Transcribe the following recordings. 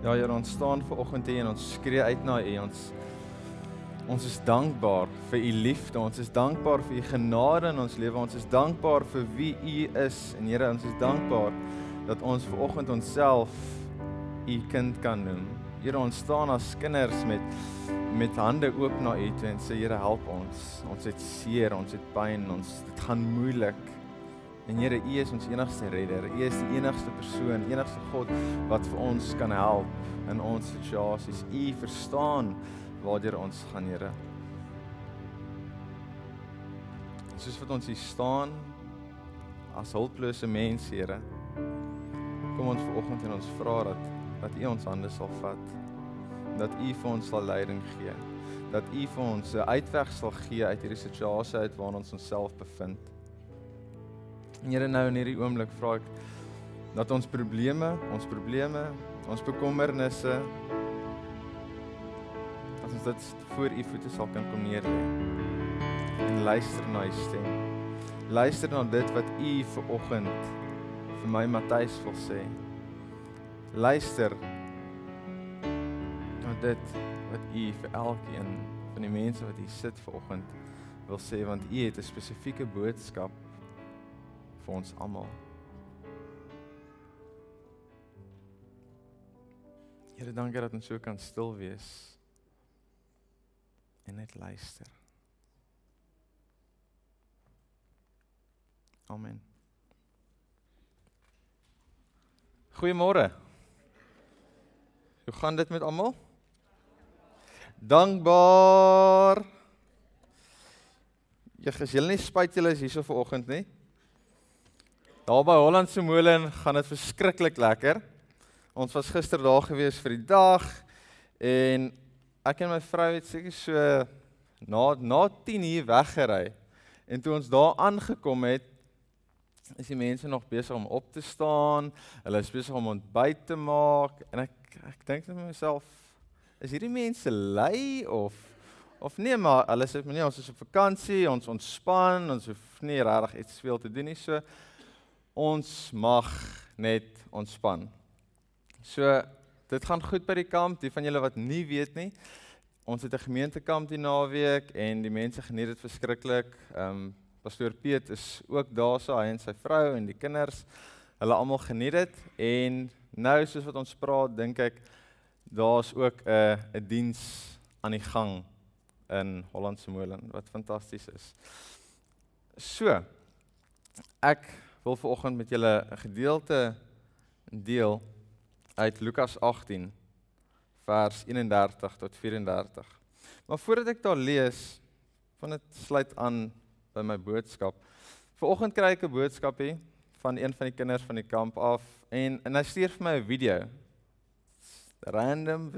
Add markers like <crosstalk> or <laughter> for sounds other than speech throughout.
Ja Here, ons staan ver oggend hier en ons skree uit na U. Ons ons is dankbaar vir U liefde. Ons is dankbaar vir U genade in ons lewe. Ons is dankbaar vir wie U is. En Here, ons is dankbaar dat ons ver oggend onsself U kind kan noem. Here, ons staan as kinders met met hande oop na U toe en sê Here, help ons. Ons het seer, ons het pyn, ons dit gaan moeilik. En Here, U is ons enigste redder. U is die enigste persoon, enigste God wat vir ons kan help in ons situasies. U verstaan waartoe ons gaan, Here. Soos wat ons hier staan as hulplose mense, Here. Kom ons vanoggend en ons vra dat dat U ons hande sal vat. Dat U vir ons sal leiding gee. Dat U vir ons 'n uitweg sal gee uit hierdie situasie uit waarin ons onsself bevind. En Here nou in hierdie oomblik vra ek dat ons probleme, ons probleme, ons bekommernisse dat ons dit voor u voete sal kan kom neer lê. En luister na u stem. Luister na dit wat u vir oggend vir my Matthys wil sê. Luister na dit wat u vir elkeen van die mense wat hier sit ver oggend wil sê want u het 'n spesifieke boodskap vir ons almal. Here, dankie dat ons so kan stil wees en net luister. Amen. Goeiemôre. Hoe gaan dit met almal? Dankbaar. Jy gesien nie spyt julle is hierso vanoggend nie. Daar by Hollandse Molen gaan dit verskriklik lekker. Ons was gister daar gewees vir die dag en ek en my vrou het seker so na na 10 uur weggery. En toe ons daar aangekom het, is die mense nog besig om op te staan. Hulle is besig om ontbyt te maak en ek ek dink net vir myself, is hierdie mense lui of of nee maar hulle sê nee ons is op vakansie, ons ontspan, ons hoef nie regtig iets veel te doen nie. So ons mag net ontspan. So dit gaan goed by die kamp. Die van julle wat nie weet nie, ons het 'n gemeentekamp die naweek en die mense geniet dit verskriklik. Ehm um, pastoor Piet is ook daar so hy en sy vrou en die kinders. Hulle almal geniet dit en nou soos wat ons praat, dink ek daar's ook 'n 'n diens aan die gang in Hollandse Molen wat fantasties is. So ek wil veraloggend met julle 'n gedeelte deel uit Lukas 18 vers 31 tot 34. Maar voordat ek daar lees, van dit sluit aan by my boodskap. Vanoggend kry ek 'n boodskap hier van een van die kinders van die kamp af en en hy stuur vir my 'n video. Random,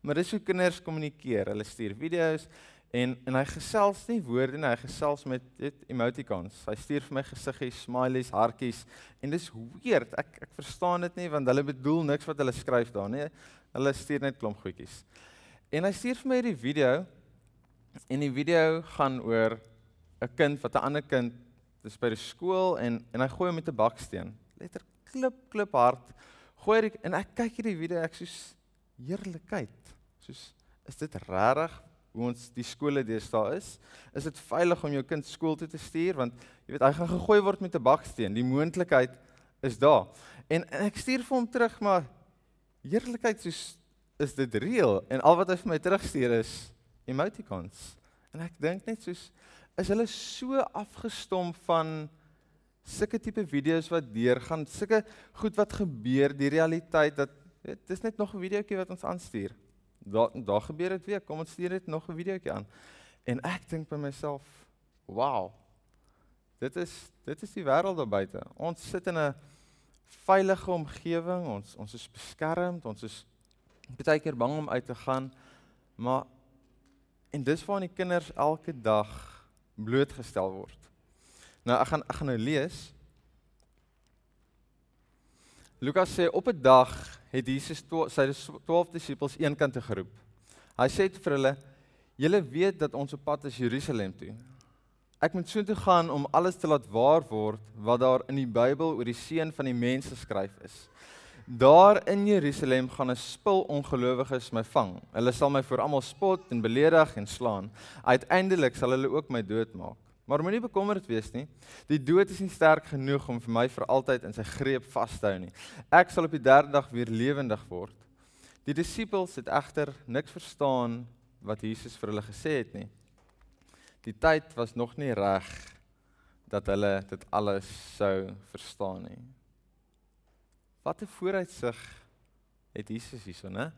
maar dis hoe kinders kommunikeer. Hulle stuur video's En en hy gesels nie woorde nie, hy gesels met dit emoticons. Hy stuur vir my gesiggies, smileys, hartjies en dis weird. Ek ek verstaan dit nie want hulle bedoel niks wat hulle skryf daar nie. Hulle stuur net klomp goedjies. En hy stuur vir my hierdie video en die video gaan oor 'n kind wat 'n ander kind dis by die skool en en hy gooi hom met 'n baksteen. Letter klip klip hard. Gooi hy en ek kyk hierdie video ek soos heerlikheid. Soos is dit regtig hoe ons die skole deesdae is. Is dit veilig om jou kind skool toe te stuur want jy weet hy gaan gegooi word met 'n baksteen. Die moontlikheid is daar. En, en ek stuur vir hom terug maar eerlikheid soos is dit reëel en al wat hy vir my terugstuur is emoticons. En ek dink net soos is hulle so afgestom van sulke tipe video's wat deurgaan, sulke goed wat gebeur, die realiteit dat dit is net nog 'n videoetjie wat ons aanstuur daar daar gebeur dit weer. Kom ons stuur net nog 'n videoetjie aan. En ek dink by myself, "Wow. Dit is dit is die wêreld daar buite. Ons sit in 'n veilige omgewing. Ons ons is beskermd. Ons is baie keer bang om uit te gaan. Maar en dis waar die kinders elke dag blootgestel word. Nou ek gaan ek gaan nou lees. Lukas sê op 'n dag het Jesus to, sy 12 disippels eenkant te geroep. Hy sê vir hulle: "Julle weet dat ons op pad is Jerusalem toe. Ek moet soontoe gaan om alles te laat waar word wat daar in die Bybel oor die seun van die mens geskryf is. daar in Jerusalem gaan 'n spul ongelowiges my vang. Hulle sal my voor almal spot en beledig en slaan. Uiteindelik sal hulle ook my doodmaak. Maar moenie bekommerd wees nie. Die dood is nie sterk genoeg om vir my vir altyd in sy greep vas te hou nie. Ek sal op die derde dag weer lewendig word. Die disippels het egter niks verstaan wat Jesus vir hulle gesê het nie. Die tyd was nog nie reg dat hulle dit alles sou verstaan nie. Wat 'n vooruitsig het Jesus hierso, né?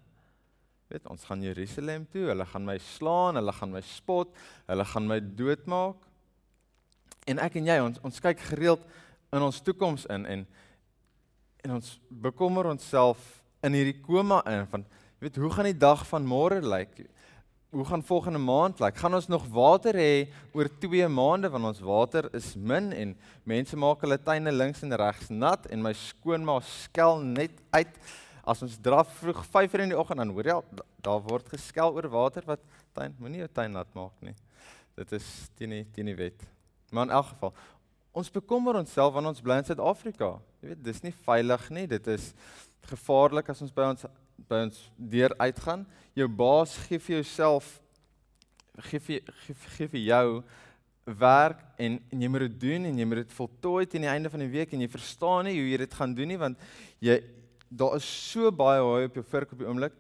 Weet ons gaan Jerusalem toe, hulle gaan my slaan, hulle gaan my spot, hulle gaan my doodmaak. En ek en jy ons ons kyk gereeld in ons toekoms in en en ons bekommer onsself in hierdie koma in van weet hoe gaan die dag van môre lyk? Hoe gaan volgende maand lyk? Gaan ons nog water hê oor 2 maande want ons water is min en mense maak hulle tuine links en regs nat en my skoonma skel net uit as ons draf vroeg 5:00 in die oggend dan hoor jy daar word geskel oor water wat tuin moenie jou tuin nat maak nie. Dit is teen die teen die wet. Maar in elk geval, ons bekommer onsself wanneer ons bly in Suid-Afrika. Jy weet, dis nie veilig nie. Dit is gevaarlik as ons by ons by ons deur uitgaan. Jou baas gee vir jouself gee gee, gee vir jou werk en en jy moet dit doen en jy moet dit voltooi teen die einde van die week en jy verstaan nie hoe jy dit gaan doen nie want jy daar is so baie hooi op jou vurk op die oomblik.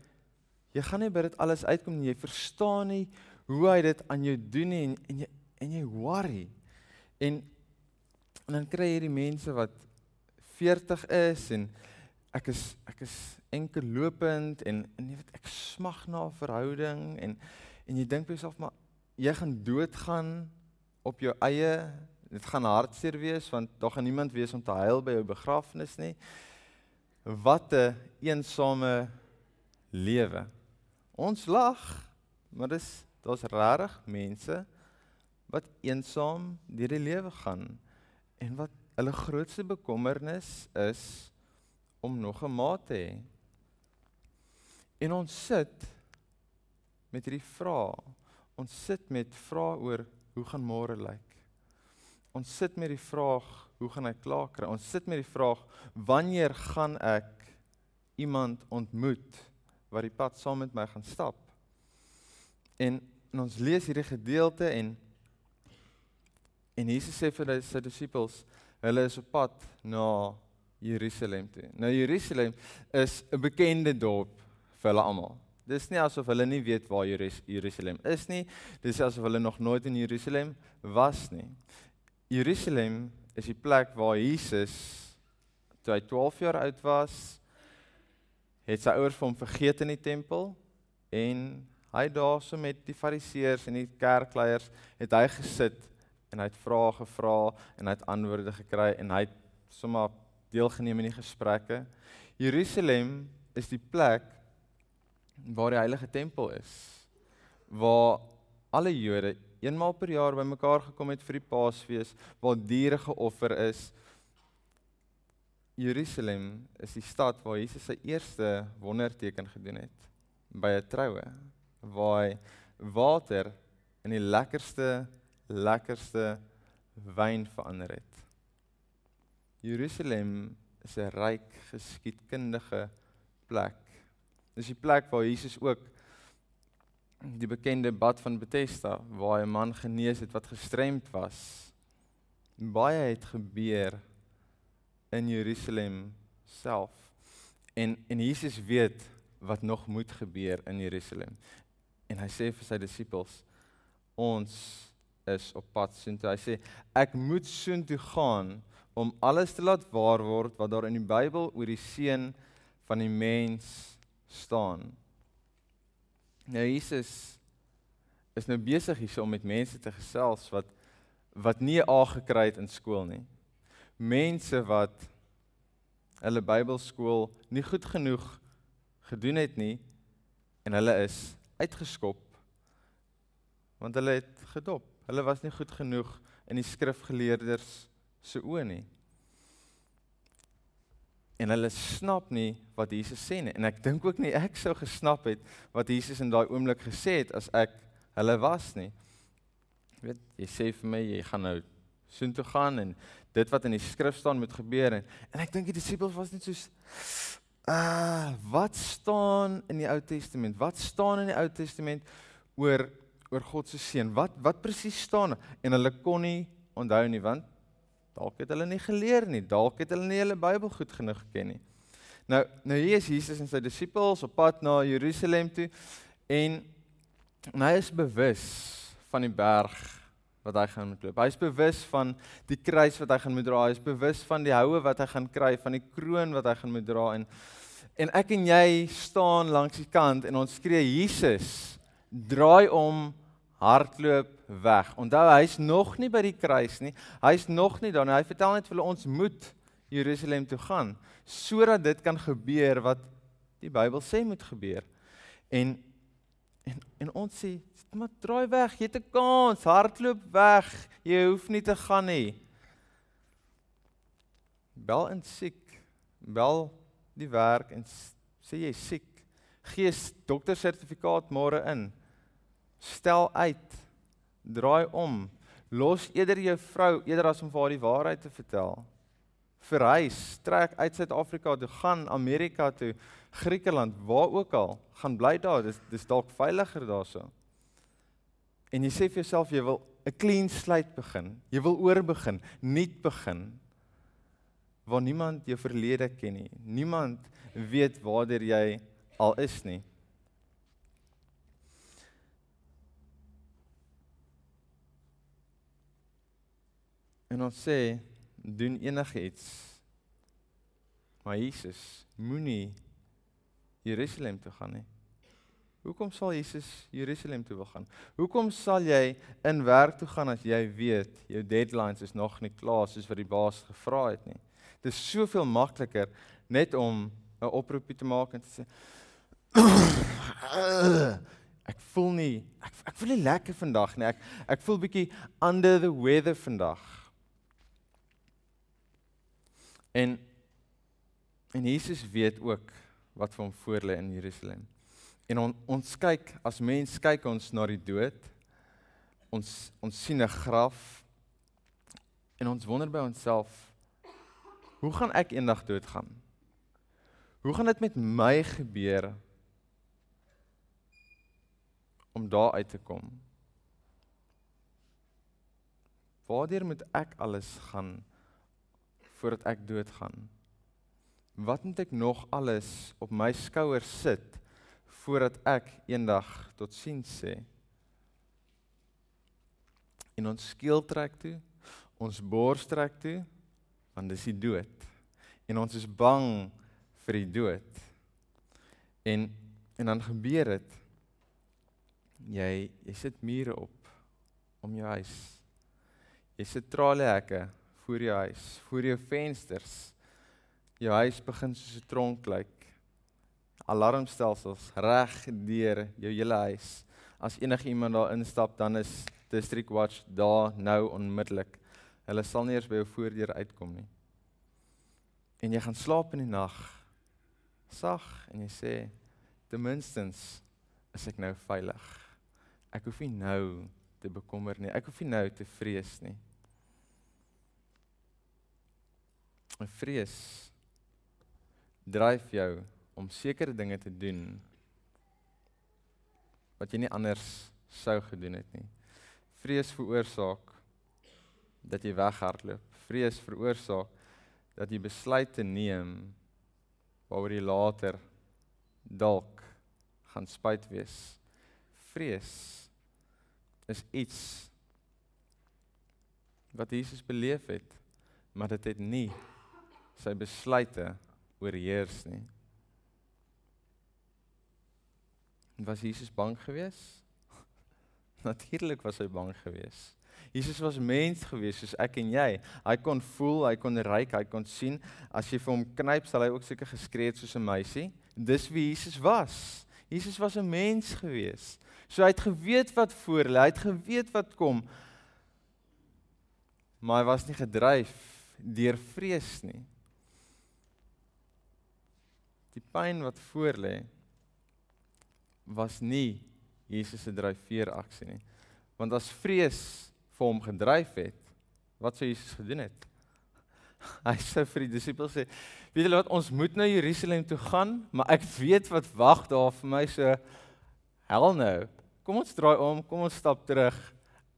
Jy gaan nie by dit alles uitkom nie. Jy verstaan nie hoe hy dit aan jou doen nie en en jy en jy worry. En en dan kry hierdie mense wat 40 is en ek is ek is enkel lopend en en jy weet ek smag na 'n verhouding en en jy dink vir jouself maar jy gaan doodgaan op jou eie. Dit gaan hartseer wees want daar gaan niemand wees om te huil by jou begrafnis nie. Wat 'n eensame lewe. Ons lag maar dis daar's regtig mense wat eensaam deur die lewe gaan en wat hulle grootste bekommernis is om nog 'n maat te hê. En ons sit met hierdie vrae. Ons sit met vrae oor hoe gaan môre lyk? Ons sit met die vraag hoe gaan ek klaar kry? Ons sit met die vraag wanneer gaan ek iemand ontmoet wat die pad saam met my gaan stap? En, en ons lees hierdie gedeelte en En Jesus sê vir sy disippels, hulle is op pad na Jerusalem toe. Nou Jerusalem is 'n bekende dorp vir hulle almal. Dis nie asof hulle nie weet waar Jerusalem is nie. Dis asof hulle nog nooit in Jerusalem was nie. Jerusalem is die plek waar Jesus toe hy 12 jaar oud was, het sy ouers vir hom vergeet in die tempel en hy daarso met die fariseërs en die kerkleiers het hy gesit en hy het vrae gevra en hy het antwoorde gekry en hy het sommer deelgeneem in die gesprekke. Jerusalem is die plek waar die heilige tempel is. Waar alle Jode eenmaal per jaar bymekaar gekom het vir die Paasfees, waar diere geoffer is. Jerusalem is die stad waar Jesus sy eerste wonderteken gedoen het by 'n troue waar hy water in die lekkerste lekkerste wyn verander het. Jerusalem is 'n ryk geskiedkundige plek. Dis die plek waar Jesus ook die bekende bad van Bethesda waar 'n man genees het wat gestremd was. Baie het gebeur in Jerusalem self. En en Jesus weet wat nog moet gebeur in Jerusalem. En hy sê vir sy disippels ons is op pad soontoe. Hy sê ek moet soontoe gaan om alles te laat waar word wat daar in die Bybel oor die seun van die mens staan. Nou Jesus is nou besig hier om met mense te gesels wat wat nie 'n A gekry het in skool nie. Mense wat hulle Bybelskool nie goed genoeg gedoen het nie en hulle is uitgeskop want hulle het gedop. Hulle was nie goed genoeg in die skrifgeleerders se oë nie. En hulle snap nie wat Jesus sê nie. En ek dink ook nie ek sou gesnap het wat Jesus in daai oomblik gesê het as ek hulle was nie. Jy weet, jy sê vir my jy gaan nou soontoe gaan en dit wat in die skrif staan moet gebeur en en ek dink die disippels was net soos uh wat staan in die Ou Testament? Wat staan in die Ou Testament oor oor God se seun? Wat wat presies staan? En hulle kon nie onthou nie want dalk het hulle nie geleer nie. Dalk het hulle nie hulle Bybel goed genoeg geken nie. Nou nou hier is Jesus en sy disippels op pad na Jerusalem toe en, en hy is bewus van die berg wat hy gaan moet loop. Hy is bewus van die kruis wat hy gaan moet dra. Hy is bewus van die houe wat hy gaan kry, van die kroon wat hy gaan moet dra en en ek en jy staan langs die kant en ons skree Jesus, draai om, hardloop weg. Onthou, hy's nog nie by die kruis nie. Hy's nog nie daar nie. Hy vertel net vir hulle ons moet Jerusalem toe gaan sodat dit kan gebeur wat die Bybel sê moet gebeur. En en en ons sê maar draai weg, jy het 'n kans, hardloop weg. Jy hoef nie te gaan nie. Bel in siek. Bel die werk en sê jy siek. Gees dokter sertifikaat môre in. Stel uit. Draai om. Los eerder jou vrou eerder as om vir haar die waarheid te vertel. Verhuis, trek uit Suid-Afrika toe, gaan Amerika toe, Griekeland, waar ook al, gaan bly daar. Dis dis dalk veiliger daarso en jy sê vir jouself jy wil 'n clean slate begin. Jy wil oorbegin, nuut begin. Waar niemand jou verlede ken nie. Niemand weet waartoe jy al is nie. En ons sê doen enigiets. Maar Jesus moenie Jerusalem toe gaan nie. Hoekom sal Jesus Jerusalem toe wil gaan? Hoekom sal jy in werk toe gaan as jy weet jou deadlines is nog nie klaar soos wat die baas gevra het nie? Dit is soveel makliker net om 'n oproepie te maak en te sê <clears throat> ek voel nie ek ek voel nie lekker vandag nie. Ek ek voel bietjie under the weather vandag. En en Jesus weet ook wat vir hom voorlê in Jerusalem. En on, ons kyk as mens kyk ons na die dood. Ons ons sien 'n graf en ons wonder by onsself hoe gaan ek eendag doodgaan? Hoe gaan dit met my gebeur om daar uit te kom? Waardeur moet ek alles gaan voordat ek doodgaan? Wat moet ek nog alles op my skouers sit? voordat ek eendag tot sien sê. En ons skeel trek toe, ons bors trek toe, want dis die dood. En ons is bang vir die dood. En en dan gebeur dit jy jy sit mure op om jou huis. Jy sit traliehekke voor jou huis, voor jou vensters. Jou huis begin soos 'n tronk lyk alarmstelsels reg deur jou hele huis. As enige iemand daar instap, dan is District Watch daar nou onmiddellik. Hulle sal nie eers by jou voordeur uitkom nie. En jy gaan slaap in die nag sag en jy sê ten minstens is ek nou veilig. Ek hoef nie nou te bekommer nie. Ek hoef nie nou te vrees nie. 'n Vrees dryf jou om sekere dinge te doen wat jy nie anders sou gedoen het nie. Vrees veroorsaak dat jy weghardloop. Vrees veroorsaak dat jy besluite neem waaroor jy later dalk gaan spyt wees. Vrees is iets wat Jesus beleef het, maar dit het nie sy besluite oorheers nie. Was Jesus bang geweest? <laughs> Natuurlik was hy bang geweest. Jesus was mens geweest soos ek en jy. Hy kon voel, hy kon ryk, hy kon sien. As jy vir hom knyp, sal hy ook seker geskree het soos 'n meisie. Dis wie Jesus was. Jesus was 'n mens geweest. So hy het geweet wat voor lê, hy het geweet wat kom. Maar hy was nie gedryf deur vrees nie. Die pyn wat voor lê, was nie Jesus se dryfveer aksie nie. Want as vrees vir hom gedryf het, wat sou Jesus gedoen het? <laughs> Hy sê vir die disippels sê, weet julle wat, ons moet na Jerusalem toe gaan, maar ek weet wat wag daar vir my so hel nou. Kom ons draai om, kom ons stap terug.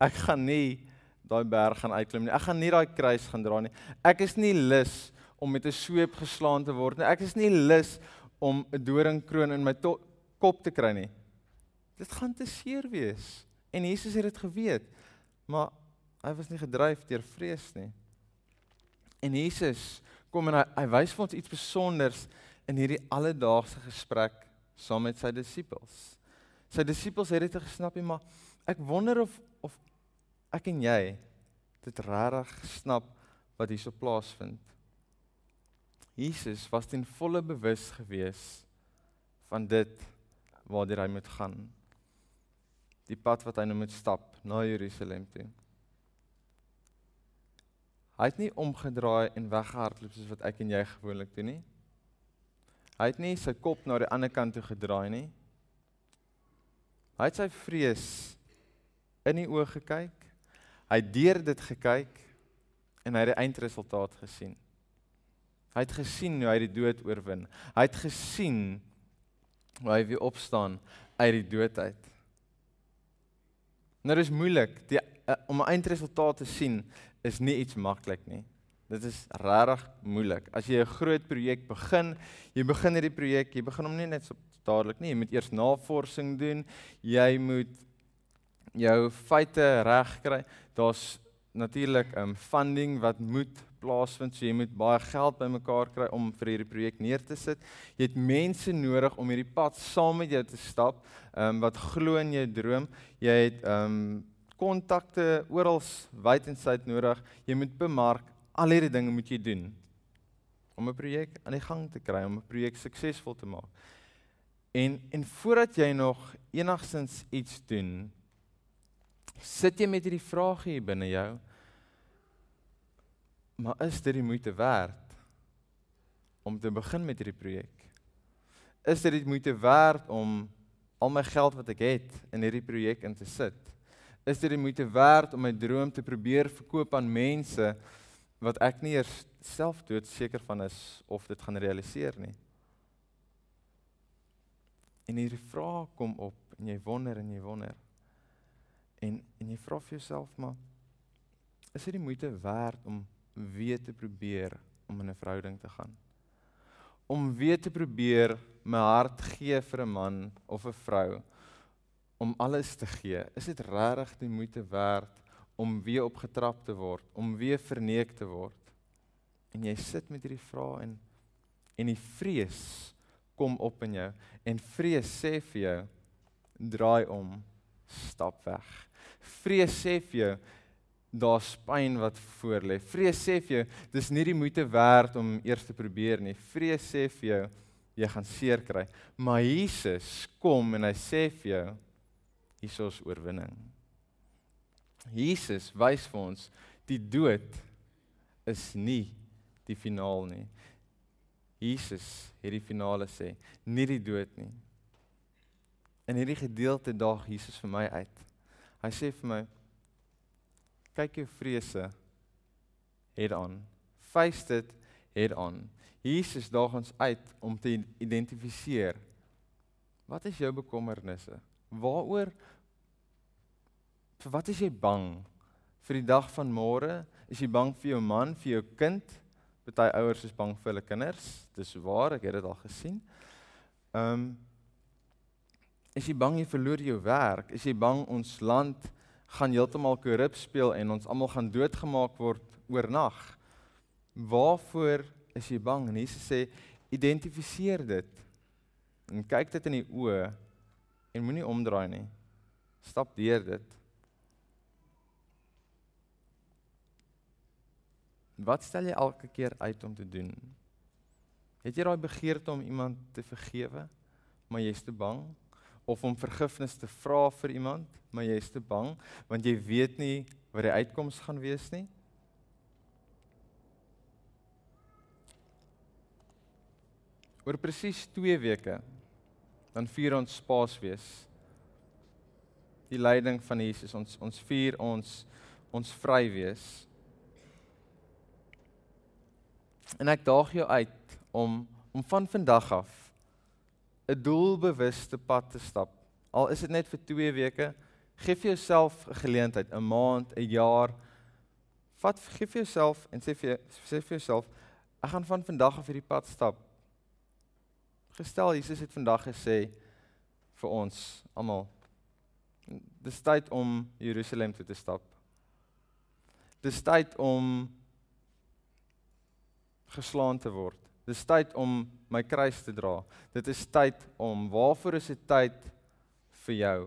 Ek gaan nie daai berg gaan uitklim nie. Ek gaan nie daai kruis gaan dra nie. Ek is nie lus om met 'n sweep geslaan te word nie. Ek is nie lus om 'n doringkroon in my kop te kry nie. Dit gaan te seer wees. En Jesus het dit geweet. Maar hy was nie gedryf deur vrees nie. En Jesus kom en hy, hy wys vir ons iets spesiaals in hierdie alledaagse gesprek saam met sy disippels. Sy disippels het dit gesnap, maar ek wonder of of ek en jy dit regtig snap wat hierso plaasvind. Jesus was ten volle bewus gewees van dit waartoe hy moet gaan. Die pad wat hy nou moet stap na Jerusalem toe. Hy het nie omgedraai en weggehardloop soos wat ek en jy gewoonlik doen nie. Hy het nie sy kop na die ander kant toe gedraai nie. Hy het sy vrees in die oë gekyk. Hy het deur dit gekyk en hy het die eindresultaat gesien. Hy het gesien hoe hy die dood oorwin. Hy het gesien hoe hy weer opstaan uit die dood uit. Nou dis moeilik. Die uh, om 'n eindresultaat te sien is nie iets maklik nie. Dit is regtig moeilik. As jy 'n groot projek begin, jy begin hierdie projek, jy begin hom nie net so dadelik nie. Jy moet eers navorsing doen. Jy moet jou feite regkry. Daar's natuurlik 'n um, funding wat moet plaasvind. So jy moet baie geld bymekaar kry om vir hierdie projek neer te sit. Jy het mense nodig om hierdie pad saam met jou te stap, ehm um, wat glo in jou droom. Jy het ehm um, kontakte oral wyd en suid nodig. Jy moet bemark. Al hierdie dinge moet jy doen om 'n projek aan die gang te kry, om 'n projek suksesvol te maak. En en voordat jy nog enigstens iets doen, sit jy met hierdie vrae hier binne jou maar is dit die moeite werd om te begin met hierdie projek? Is dit die moeite werd om al my geld wat ek het in hierdie projek in te sit? Is dit die moeite werd om my droom te probeer verkoop aan mense wat ek nie eers self dood seker van is of dit gaan realiseer nie? En hierdie vraag kom op en jy wonder en jy wonder. En en jy vra vir jouself maar is dit die moeite werd om weer te probeer om in 'n verhouding te gaan. Om weer te probeer my hart gee vir 'n man of 'n vrou om alles te gee. Is dit regtig die moeite werd om weer opgetrap te word, om weer verneek te word? En jy sit met hierdie vrae en en die vrees kom op in jou en vrees sê vir jou draai om, stap weg. Vrees sê vir jou daar's pyn wat voor lê. Vrees sê vir jou, dis nie die moeite werd om eers te probeer nie. Vrees sê vir jou, jy gaan seer kry. Maar Jesus kom en hy sê vir jou, hier is oorwinning. Jesus wys vir ons die dood is nie die finaal nie. Jesus het die finale sê, nie die dood nie. In hierdie gedeelte daag Jesus vir my uit. Hy sê vir my, kyk jou vrese head on. Face dit head on. Jesus daag ons uit om te identifiseer. Wat is jou bekommernisse? Waaroor vir wat is jy bang? Vir die dag van môre? Is jy bang vir jou man, vir jou kind? Party ouers is bang vir hulle kinders. Dis waar, ek het dit al gesien. Ehm um, Is jy bang jy verloor jou werk? Is jy bang ons land gaan heeltemal korrup speel en ons almal gaan doodgemaak word oornag. Waarvoor is jy bang? En Jesus sê identifiseer dit. En kyk dit in die oë en moenie omdraai nie. Stap deur dit. Wat stel jy elke keer uit om te doen? Het jy daai begeerte om iemand te vergewe, maar jy's te bang? Of om vergifnis te vra vir iemand, maar jy is te bang want jy weet nie wat die uitkoms gaan wees nie. Oor presies 2 weke dan vier ons Paasfees. Die lyding van Jesus, ons ons vier ons ons vry wees. En ek daag jou uit om om van vandag af 'n doelbewuste pad te stap. Al is dit net vir 2 weke, gee vir jouself 'n geleentheid, 'n maand, 'n jaar. Vat gee vir jouself en sê vir sê vir jouself, ek gaan van vandag af hierdie pad stap. Gestel Jesus het vandag gesê vir ons almal dis tyd om Jerusalem toe te stap. Dis tyd om geslaan te word. Dis tyd om my kruis te dra. Dit is tyd om waarvoor is dit tyd vir jou?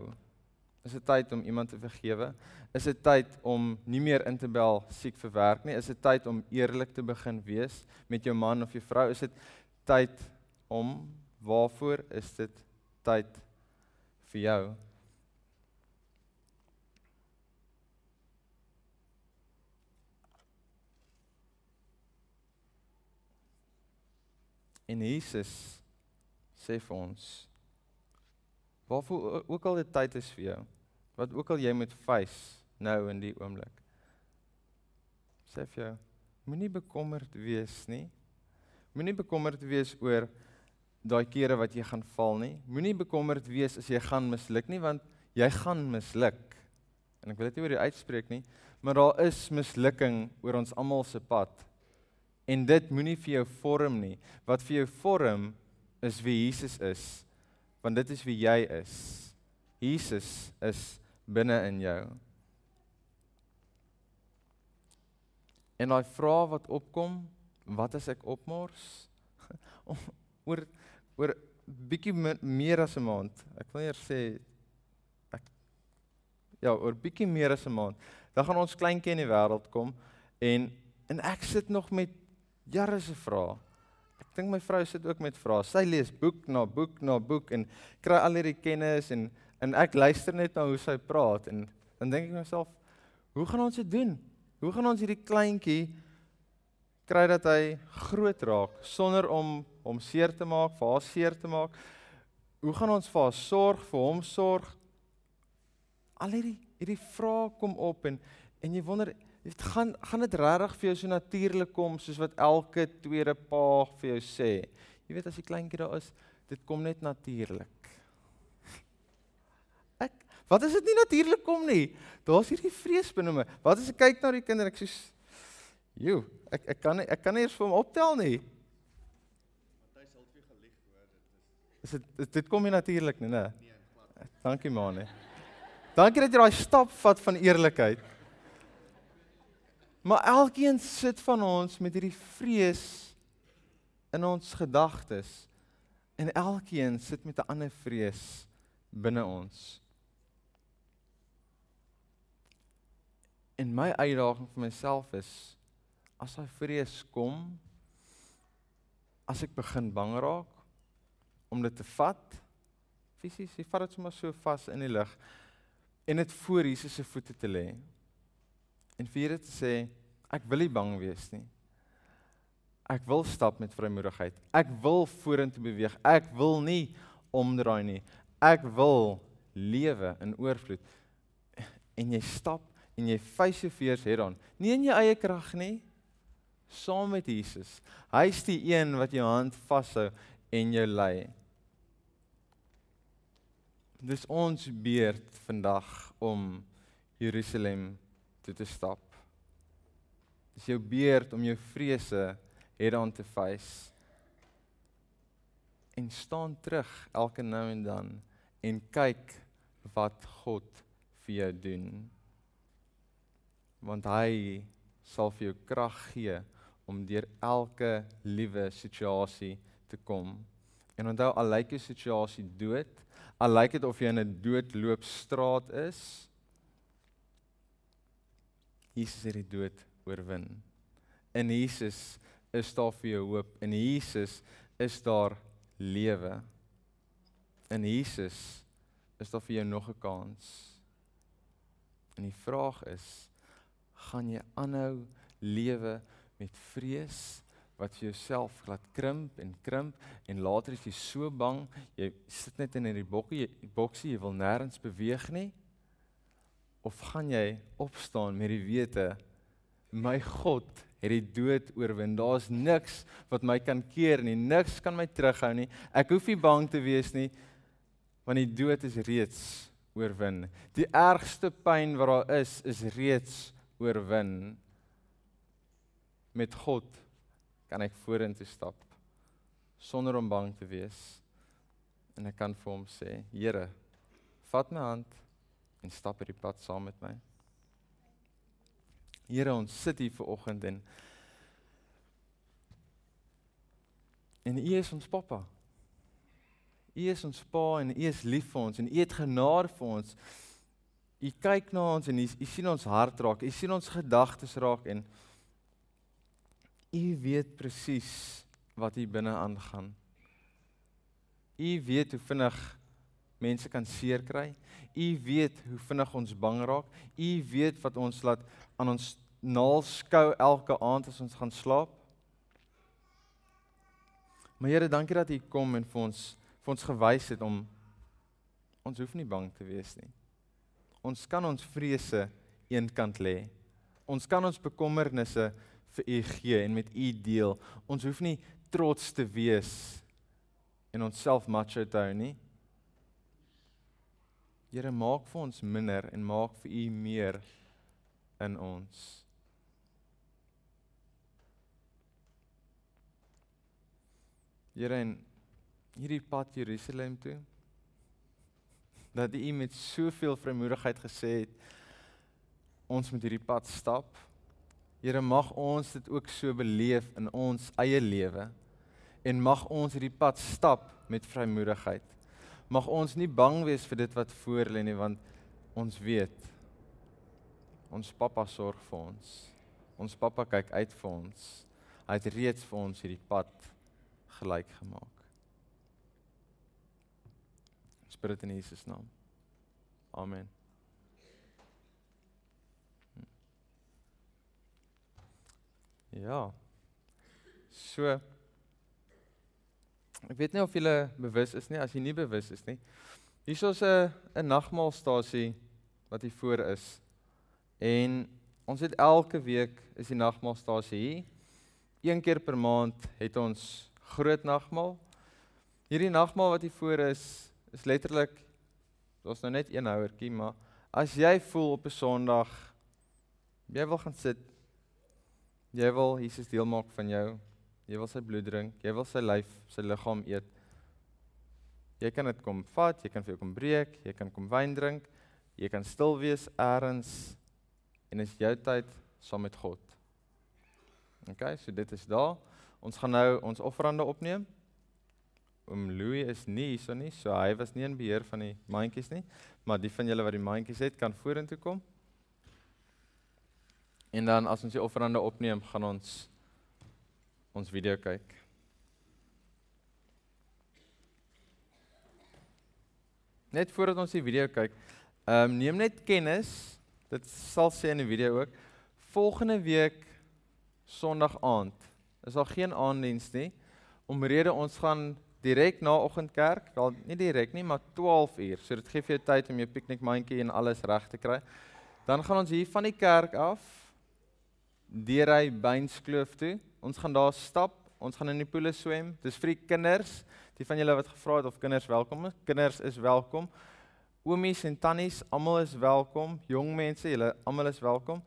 Is dit tyd om iemand te vergewe? Is dit tyd om nie meer in te bel siek vir werk nie? Is dit tyd om eerlik te begin wees met jou man of jou vrou? Is dit tyd om waarvoor is dit tyd vir jou? En Jesus sê vir ons waarvoor ook al dit tyd is vir jou, wat ook al jy moet face nou in die oomblik. Sê vir jou, moenie bekommerd wees nie. Moenie bekommerd wees oor daai kere wat jy gaan val nie. Moenie bekommerd wees as jy gaan misluk nie want jy gaan misluk. En ek wil dit nie oor die uitspreek nie, maar daar is mislukking oor ons almal se pad. En dit moenie vir jou vorm nie. Wat vir jou vorm is wie Jesus is. Want dit is wie jy is. Jesus is binne in jou. En daai vraag wat opkom, wat as ek opmors? <laughs> oor oor bietjie meer as 'n maand. Ek wil eers sê ek ja, oor bietjie meer as 'n maand. Dan gaan ons kleintjie in die wêreld kom en en ek sit nog met jare se vrae. Ek dink my vrou sit ook met vrae. Sy lees boek na boek na boek en kry al hierdie kennis en en ek luister net na hoe sy praat en dan dink ek myself, hoe gaan ons dit doen? Hoe gaan ons hierdie kleintjie kry dat hy groot raak sonder om hom seer te maak, vir haar seer te maak? Hoe gaan ons vir haar sorg, vir hom sorg? Al hierdie hierdie vrae kom op en en jy wonder Dit gaan gaan dit regtig vir jou so natuurlik kom soos wat elke tweede pa vir jou sê. Jy weet as die kleintjie daar is, dit kom net natuurlik. Ek wat as dit nie natuurlik kom nie? Daar's hierdie vrees binne my. Wat as ek kyk na die kinder ek sê Jo, ek ek kan nie, ek kan nie eens vir hom optel nie. Hy sal vir gelieg hoor dit is. Is dit dit kom nie natuurlik nie, né? Nee, Dankie man. Dankie dat jy daai stap vat van eerlikheid. Maar elkeen sit van ons met hierdie vrees in ons gedagtes en elkeen sit met 'n ander vrees binne ons. En my uitdaging vir myself is as daai vrees kom, as ek begin bang raak om dit te vat, fisies, jy vat dit sommer so vas in die lug en dit voor Jesus se voete te lê en vir Here te sê ek wil nie bang wees nie. Ek wil stap met vrymoedigheid. Ek wil vorentoe beweeg. Ek wil nie omdraai nie. Ek wil lewe in oorvloed. En jy stap en jy face your fears head on. Nie in jou eie krag nie, saam met Jesus. Hy's die een wat jou hand vashou en jou lei. Dis ons beurt vandag om Jerusalem toe te stap. Dis jou beurt om jou vrese head on te face. En staan terug elke nou en dan en kyk wat God vir jou doen. Want hy sal vir jou krag gee om deur elke liewe situasie te kom. En onthou al lyk jou situasie dood, al lyk dit of jy in 'n doodloopstraat is, Jesus het die dood oorwin. In Jesus is daar vir jou hoop. In Jesus is daar lewe. In Jesus is daar vir jou nog 'n kans. En die vraag is, gaan jy aanhou lewe met vrees wat vir jouself laat krimp en krimp en later is jy so bang, jy sit net in hierdie bokkie, boksie, jy wil nêrens beweeg nie? Of gaan jy opstaan met die wete my God het die dood oorwin. Daar's niks wat my kan keer nie. Niks kan my terughou nie. Ek hoef nie bang te wees nie want die dood is reeds oorwin. Die ergste pyn wat daar is, is reeds oorwin. Met God kan ek vorentoe stap sonder om bang te wees. En ek kan vir hom sê, Here, vat my hand en stap hierdie pad saam met my. Here, ons sit hier ver oggend en en U is ons pappa. U is ons pa en U is lief vir ons en U het genade vir ons. U kyk na ons en U sien ons hart raak. U sien ons gedagtes raak en U weet presies wat hier binne aangaan. U weet hoe vinnig mense kan seer kry. U weet hoe vinnig ons bang raak. U weet wat ons laat aan ons naal skou elke aand as ons gaan slaap. Maar Here, dankie dat U kom en vir ons vir ons gewys het om ons hoef nie bang te wees nie. Ons kan ons vrese eenkant lê. Ons kan ons bekommernisse vir U gee en met U deel. Ons hoef nie trots te wees en onsself macho te hou nie. Here, maak vir ons minder en maak vir U meer in ons. Here en hierdie pad Jerusalem toe dat U met soveel vrymoedigheid gesê het ons moet hierdie pad stap. Here mag ons dit ook so beleef in ons eie lewe en mag ons hierdie pad stap met vrymoedigheid. Mag ons nie bang wees vir dit wat voor lê nie want ons weet ons pappa sorg vir ons. Ons pappa kyk uit vir ons. Hy het reeds vir ons hierdie pad gelyk gemaak. Ons bid dit in Jesus naam. Amen. Ja. So Ek weet nie of jy bewus is nie, as jy nie bewus is nie. Hier is 'n 'n nagmaalstasie wat hier voor is. En ons het elke week is die nagmaalstasie hier. Een keer per maand het ons groot nagmaal. Hierdie nagmaal wat hier voor is, is letterlik daar's nou net een houertjie, maar as jy voel op 'n Sondag jy wil gaan sit, jy wil Jesus deel maak van jou, jy wil sy bloed drink, jy wil sy lyf, sy liggaam eet. Jy kan dit kom vat, jy kan vir jou kom breek, jy kan kom wyn drink, jy kan stil wees eers en is jou tyd saam met God. OK, so dit is daar. Ons gaan nou ons offerande opneem. Oom Louis is nie hierso nie, so hy was nie in beheer van die mandjies nie, maar die van julle wat die mandjies het, kan vorentoe kom. En dan as ons die offerande opneem, gaan ons ons video kyk. Net voordat ons die video kyk, ehm um, neem net kennis. Dit sal sê in die video ook. Volgende week Sondag aand is daar geen aanddiens nie. Omrede ons gaan direk na oggendkerk, wel nie direk nie, maar 12 uur. So dit gee vir jou tyd om jou piknikmandjie en alles reg te kry. Dan gaan ons hier van die kerk af deur hy Beinskloof toe. Ons gaan daar stap, ons gaan in die poele swem. Dis vir die kinders. Die van julle wat gevra het of kinders welkom is, kinders is welkom. Oomies en tannies, almal is welkom. Jong mense, julle almal is welkom.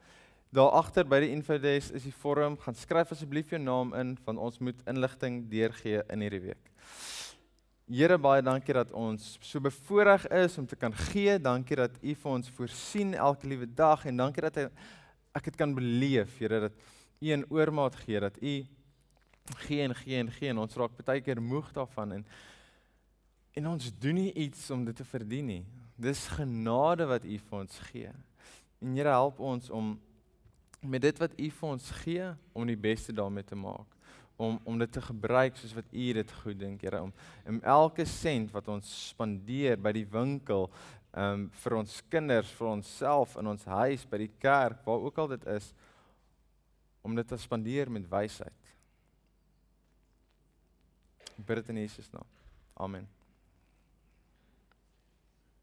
Daar agter by die infodesk is die vorm. Gaan skryf asseblief jou naam in want ons moet inligting deurgee in hierdie week. Here baie dankie dat ons so bevoorreg is om te kan gee. Dankie dat U vir ons voorsien elke liewe dag en dankie dat ek dit kan beleef, Here, dat U in oormaat gee, dat U gee en gee en gee en ons raak baie keer moeg daarvan en en ons doen nie iets om dit te verdien nie. Dis genade wat U vir ons gee. En Here help ons om met dit wat U vir ons gee om die beste daarmee te maak om om dit te gebruik soos wat U dit goed dink Here om om elke sent wat ons spandeer by die winkel um vir ons kinders vir onsself in ons huis by die kerk waar ook al dit is om dit te spandeer met wysheid. Bid dit in Jesus naam. Amen